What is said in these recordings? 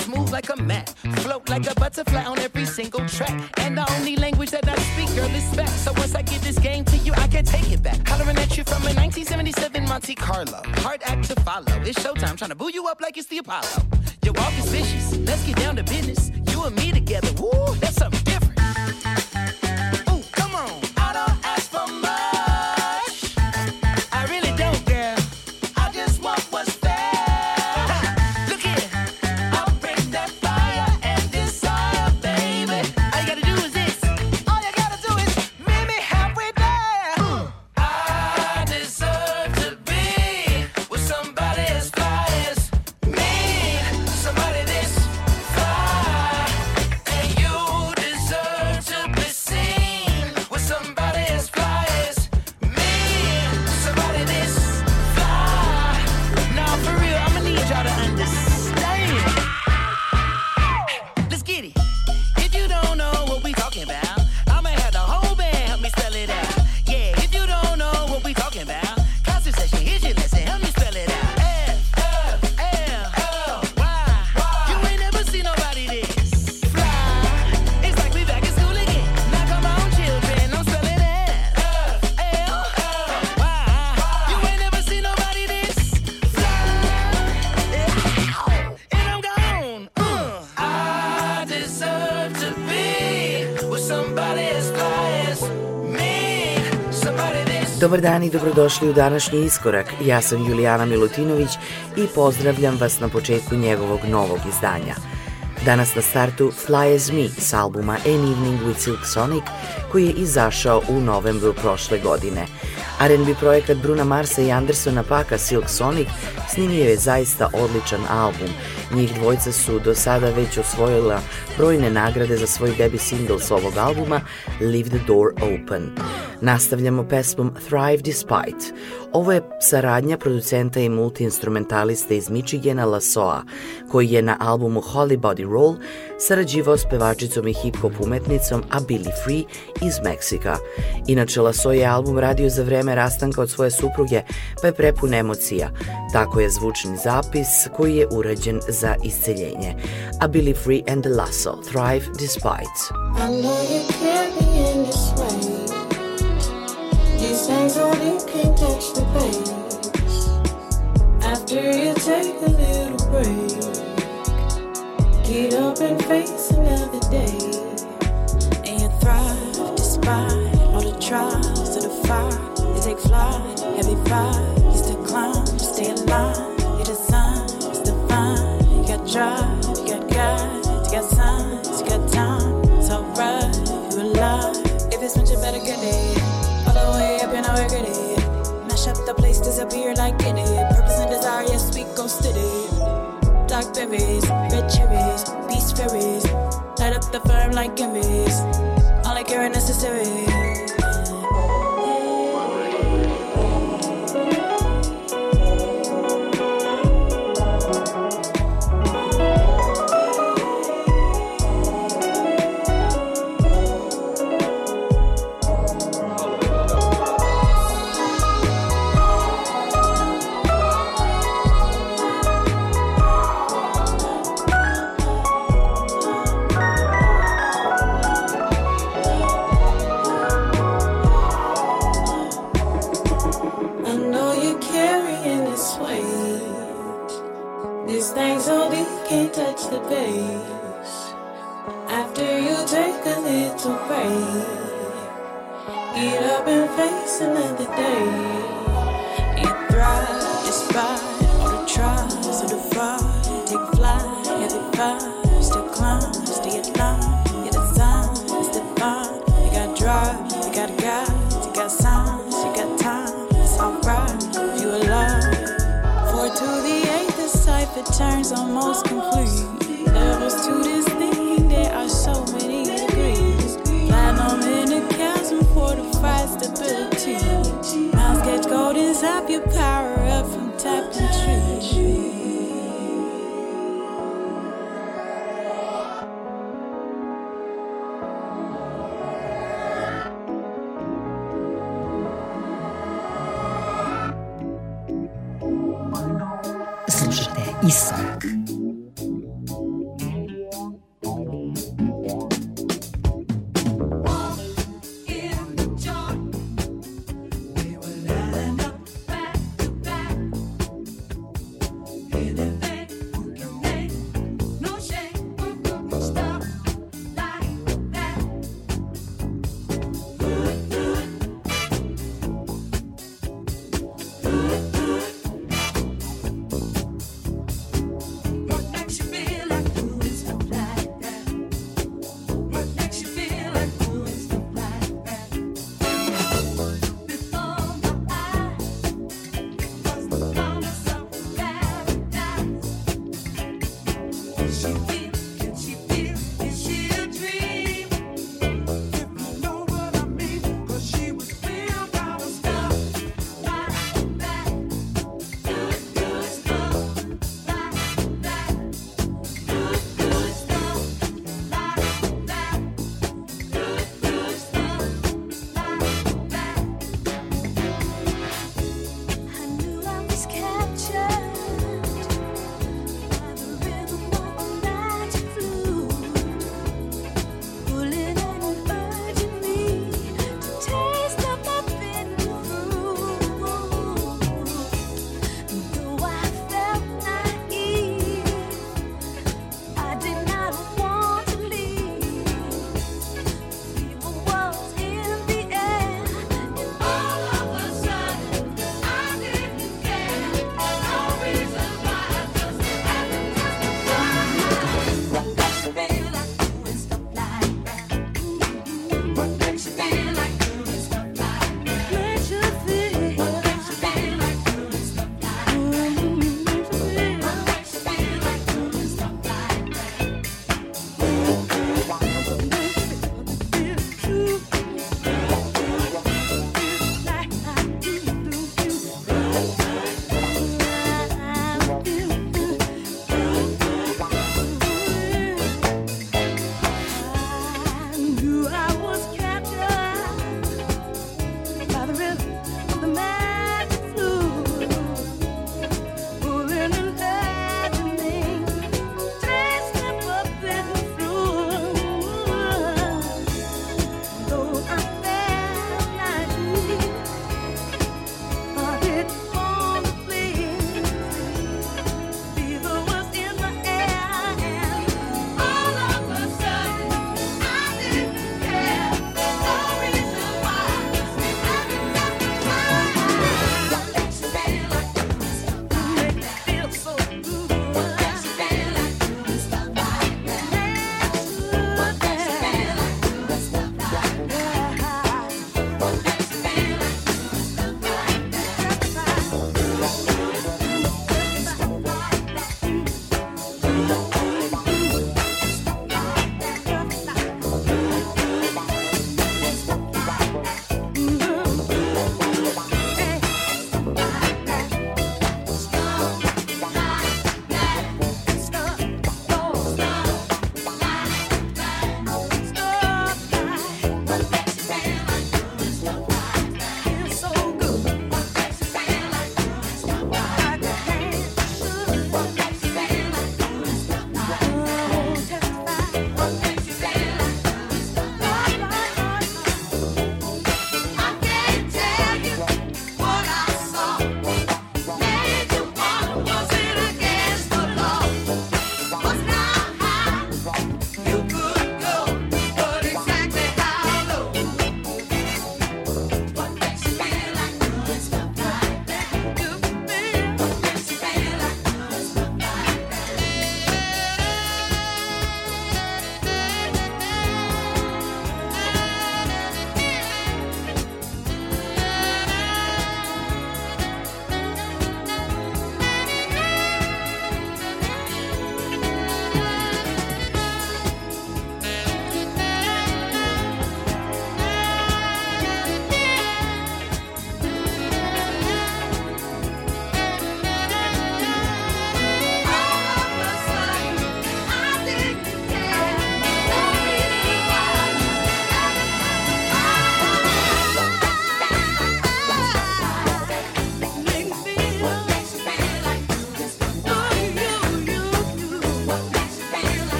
Smooth like a mat, float like a butterfly on every single track. And the only language that I speak, girl, is back. So once I give this game to you, I can take it back. Hollering at you from a 1977 Monte Carlo. Hard act to follow. It's showtime, trying to boo you up like it's the Apollo. Your walk is vicious. Let's get down to business. You and me together. Woo, that's something Dobar dan i dobrodošli u današnji iskorak. Ja sam Julijana Milutinović i pozdravljam vas na početku njegovog novog izdanja. Danas na startu Fly As Me s albuma An Evening with Silk Sonic koji je izašao u novembru prošle godine. R&B projekat Bruna Marsa i Andersona Paka Silk Sonic snimio je zaista odličan album. Njih dvojca su do sada već osvojila brojne nagrade za svoj debi single s ovog albuma Leave the Door Open. Nastavljamo pesmom Thrive Despite. Ovo je saradnja producenta i multiinstrumentaliste iz Michigana Lasoa, koji je na albumu Holy Body Roll sarađivao s pevačicom i hip-hop umetnicom A Billy Free iz Meksika. Inače, Laso je album radio za vreme rastanka od svoje supruge, pa je prepun emocija. Tako je zvučni zapis koji je urađen za isceljenje. A Billy Free and the Lasso, Thrive Despite. I know you can't be in this. These things only can catch the pace. After you take a little break, get up and face another day. And you thrive despite all the trials of the fire. You take flight, heavy fire, you still climb, stay alive. You're the sun, it's divine. You got drive, red cherries, beast berries. Light up the firm like gimmies. All I care necessary. Slušajte Iskorak.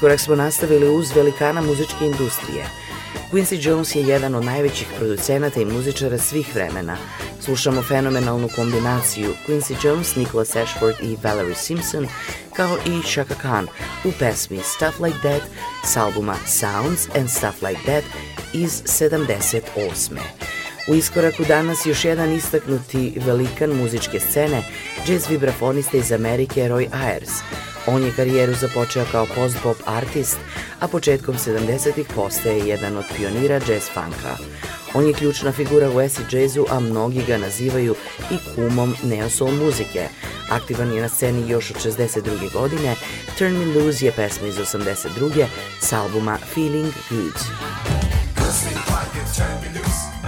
Iskorak smo nastavili uz velikana muzičke industrije. Quincy Jones je jedan od najvećih producenata i muzičara svih vremena. Slušamo fenomenalnu kombinaciju Quincy Jones, Nicholas Ashford i Valerie Simpson, kao i Shaka Khan u pesmi Stuff Like That s albuma Sounds and Stuff Like That iz 78. U iskoraku danas još jedan istaknuti velikan muzičke scene, jazz vibrafonista iz Amerike Roy Ayers. On je karijeru započeo kao post-pop artist, a početkom 70-ih postaje jedan od pionira jazz funka. On je ključna figura u acid jazzu, a mnogi ga nazivaju i kumom neosoul muzike. Aktivan je na sceni još od 62. godine, Turn Me Loose je pesma iz 82. s albuma Feeling Good. Turn me loose.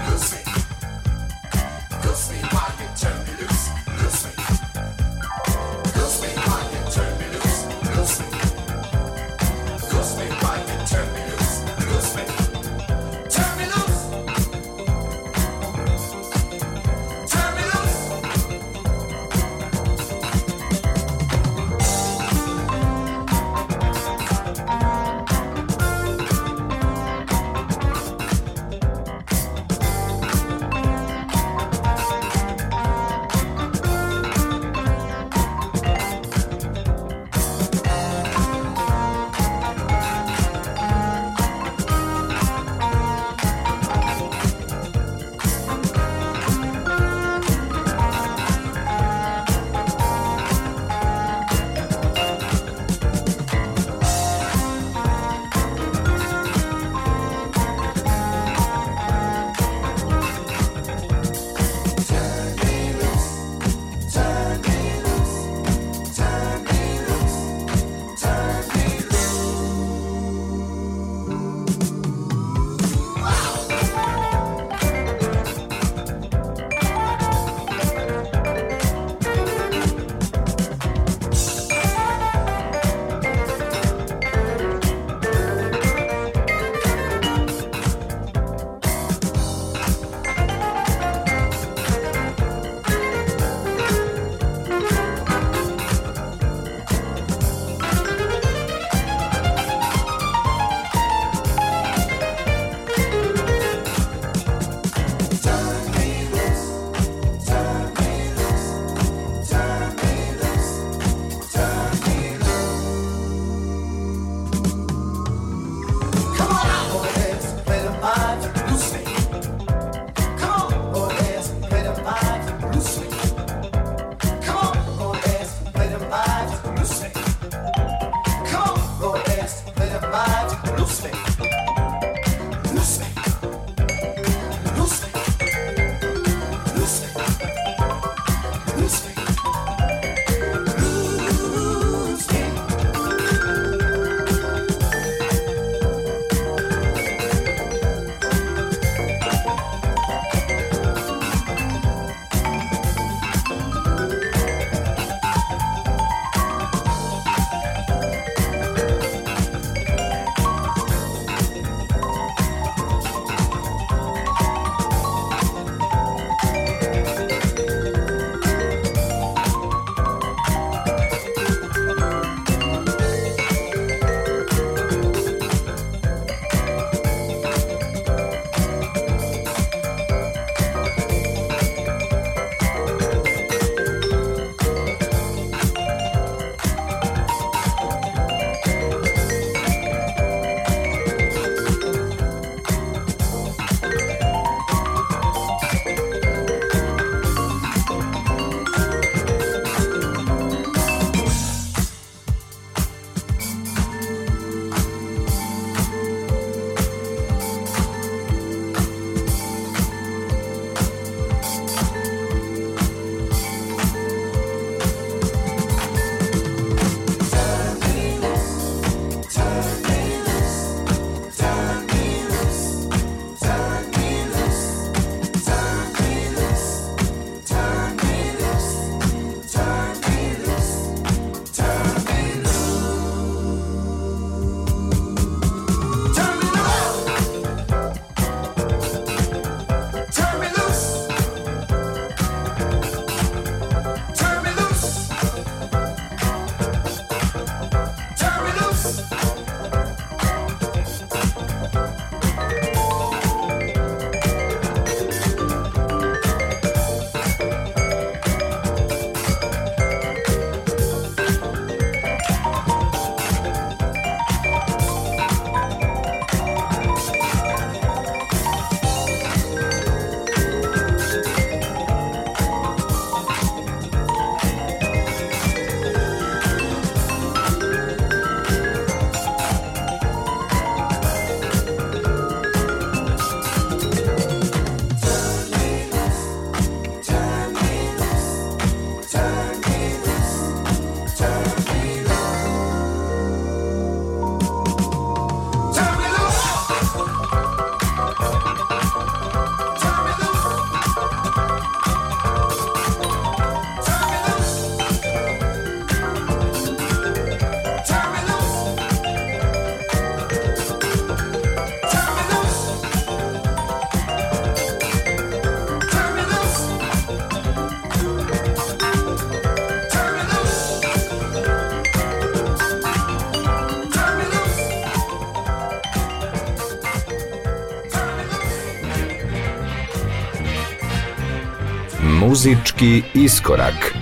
Muzički iskorak. Girls,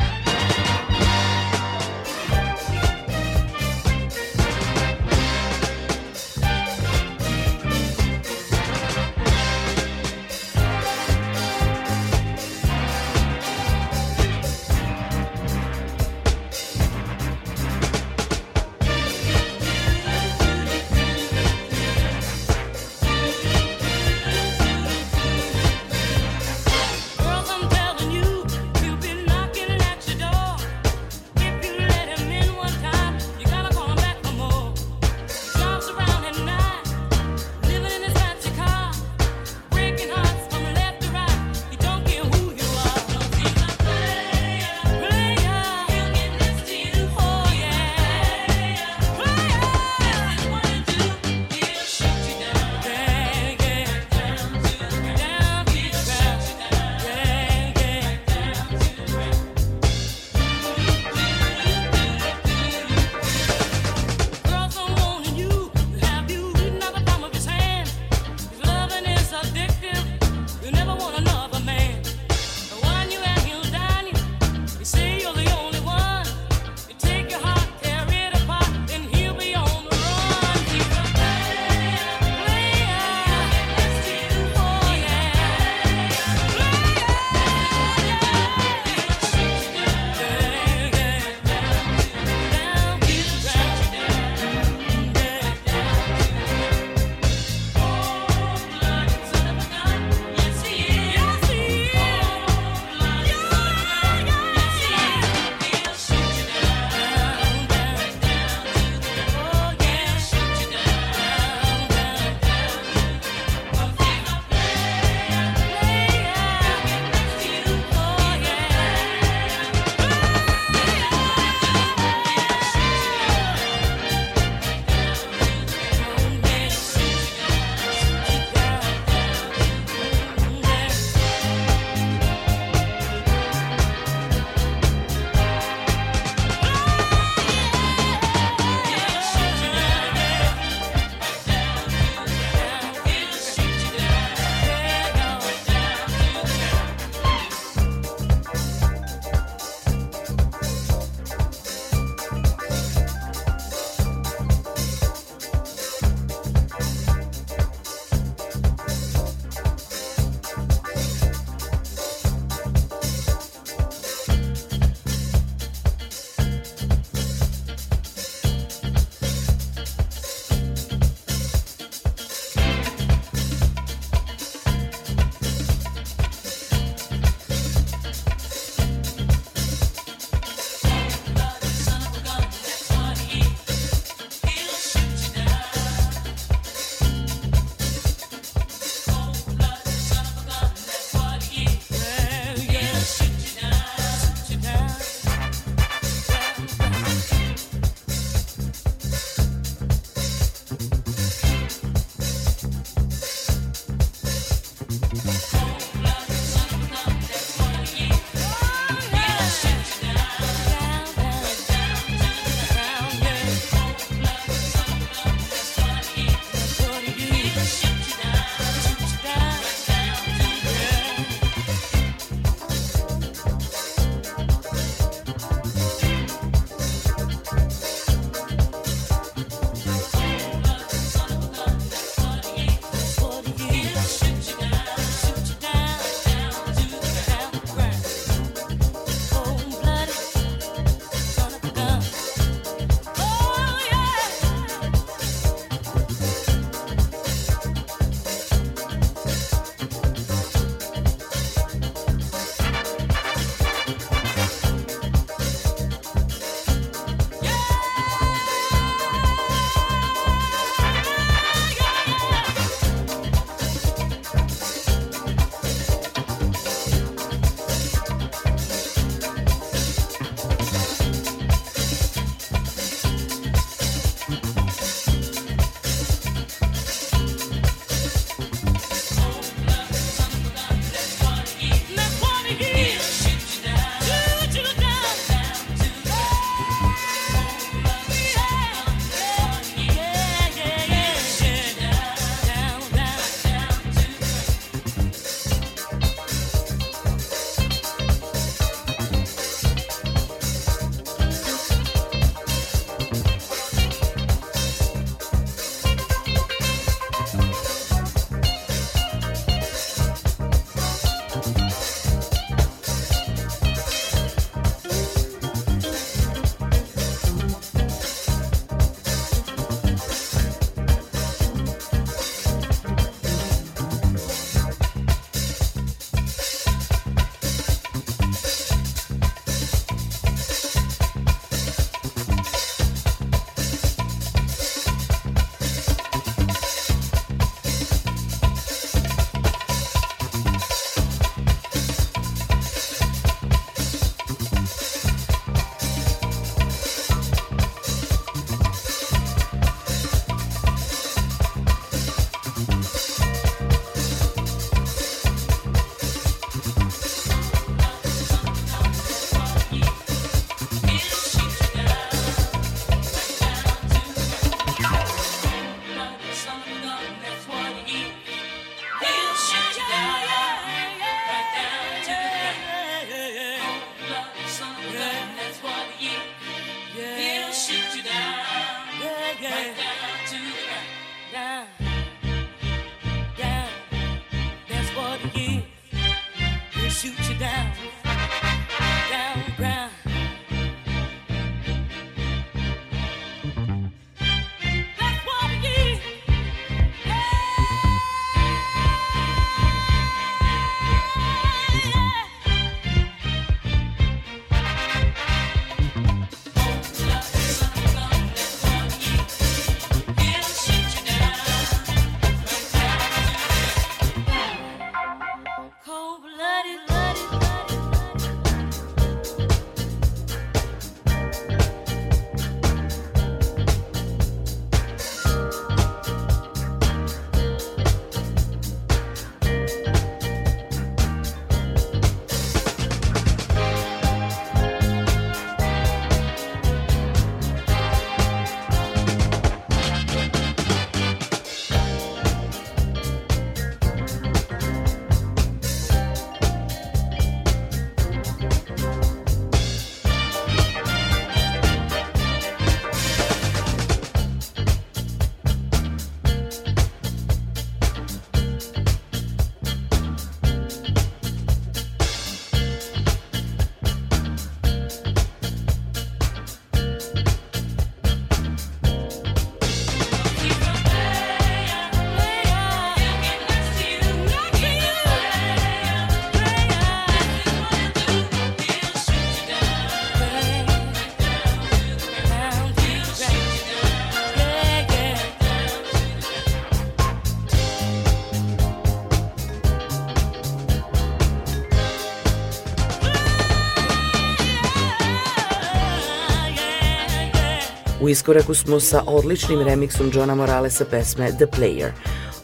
iskoraku smo sa odličnim remiksom Johna Moralesa pesme The Player.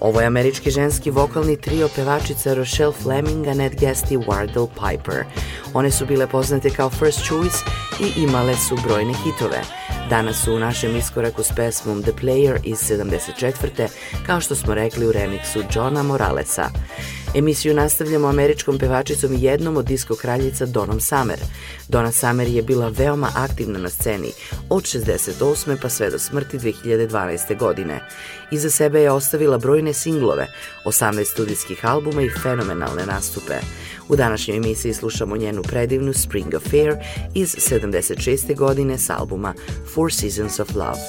Ovo je američki ženski vokalni trio pevačica Rochelle Fleming, Annette Guest i Wardell Piper. One su bile poznate kao First Choice i imale su brojne hitove. Danas su u našem iskoraku s pesmom The Player iz 74. kao što smo rekli u remiksu Johna Moralesa. Emisiju nastavljamo američkom pevačicom i jednom od disko kraljica Donom Summer. Donna Summer je bila veoma aktivna na sceni od 68. pa sve do smrti 2012. godine. Iza sebe je ostavila brojne singlove, 18 studijskih albuma i fenomenalne nastupe. U današnjoj emisiji slušamo njenu predivnu Spring Affair iz 76. godine s albuma Four Seasons of Love.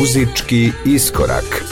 Muzički iskorak.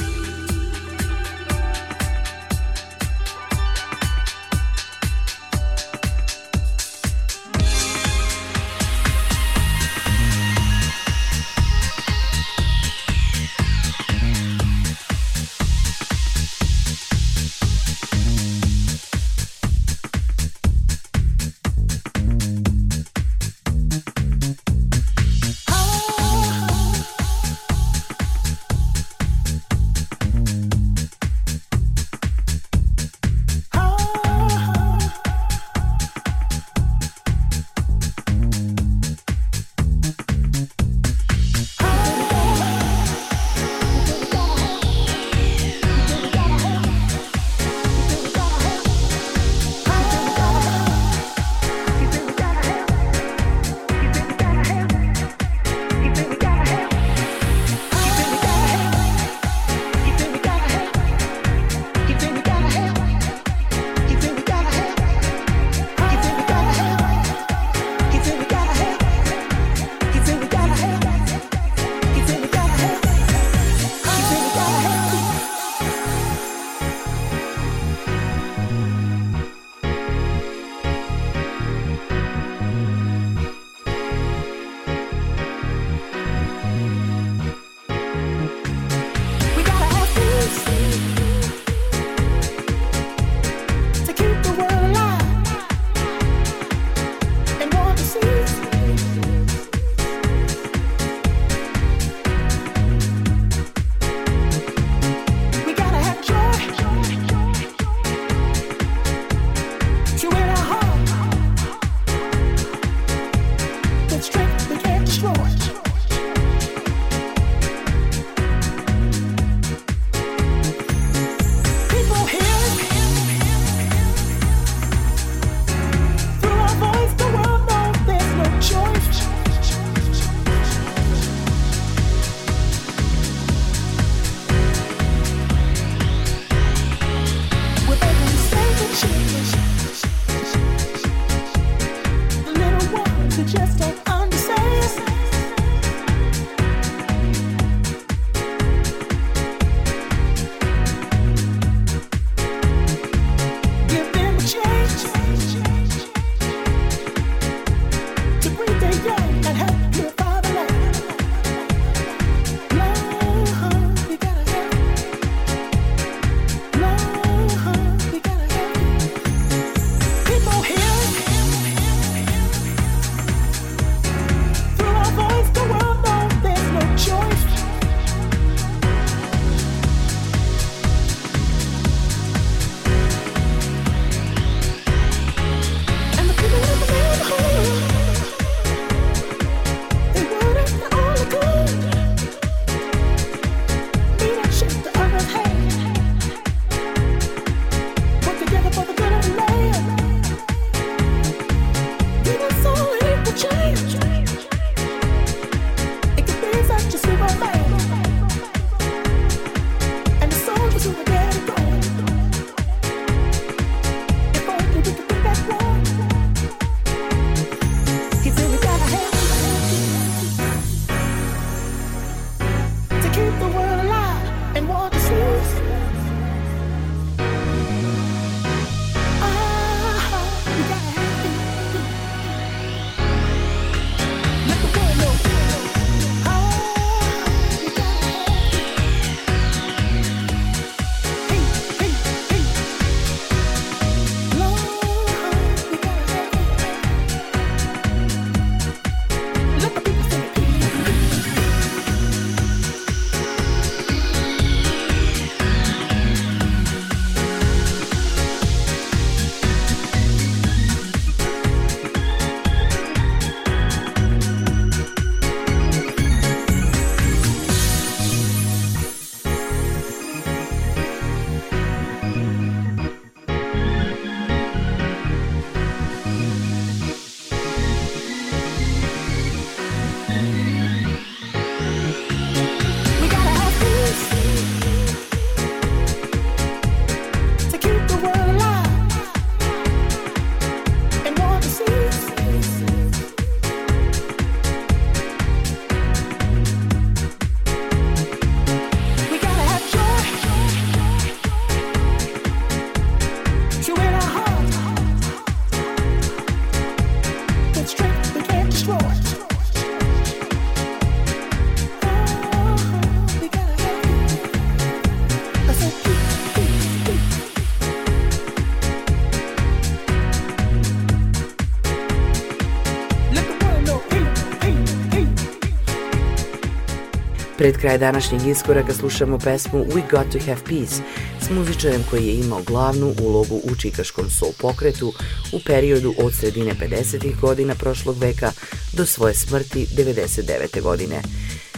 Pred kraj današnjeg iskoraka slušamo pesmu We Got To Have Peace s muzičarem koji je imao glavnu ulogu u čikaškom soul pokretu u periodu od sredine 50. godina prošlog veka do svoje smrti 99. godine.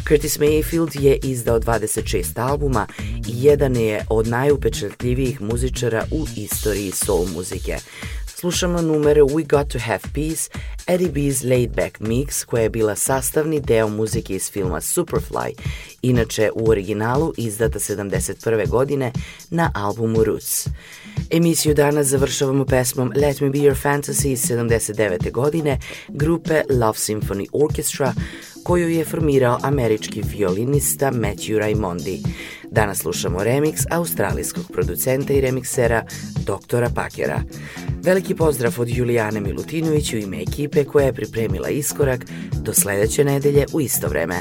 Curtis Mayfield je izdao 26 albuma i jedan je od najupečatljivijih muzičara u istoriji soul muzike. Slušamo numere We Got To Have Peace, Eddie B's Laid Back Mix, koja je bila sastavni deo muzike iz filma Superfly, inače u originalu izdata 71. godine na albumu Roots. Emisiju danas završavamo pesmom Let Me Be Your Fantasy iz 79. godine grupe Love Symphony Orchestra, koju je formirao američki violinista Matthew Raimondi. Danas slušamo remix australijskog producenta i remiksera doktora Pakera. Veliki pozdrav od Julijane Milutinović u ime ekipe koja je pripremila iskorak do sledeće nedelje u isto vreme.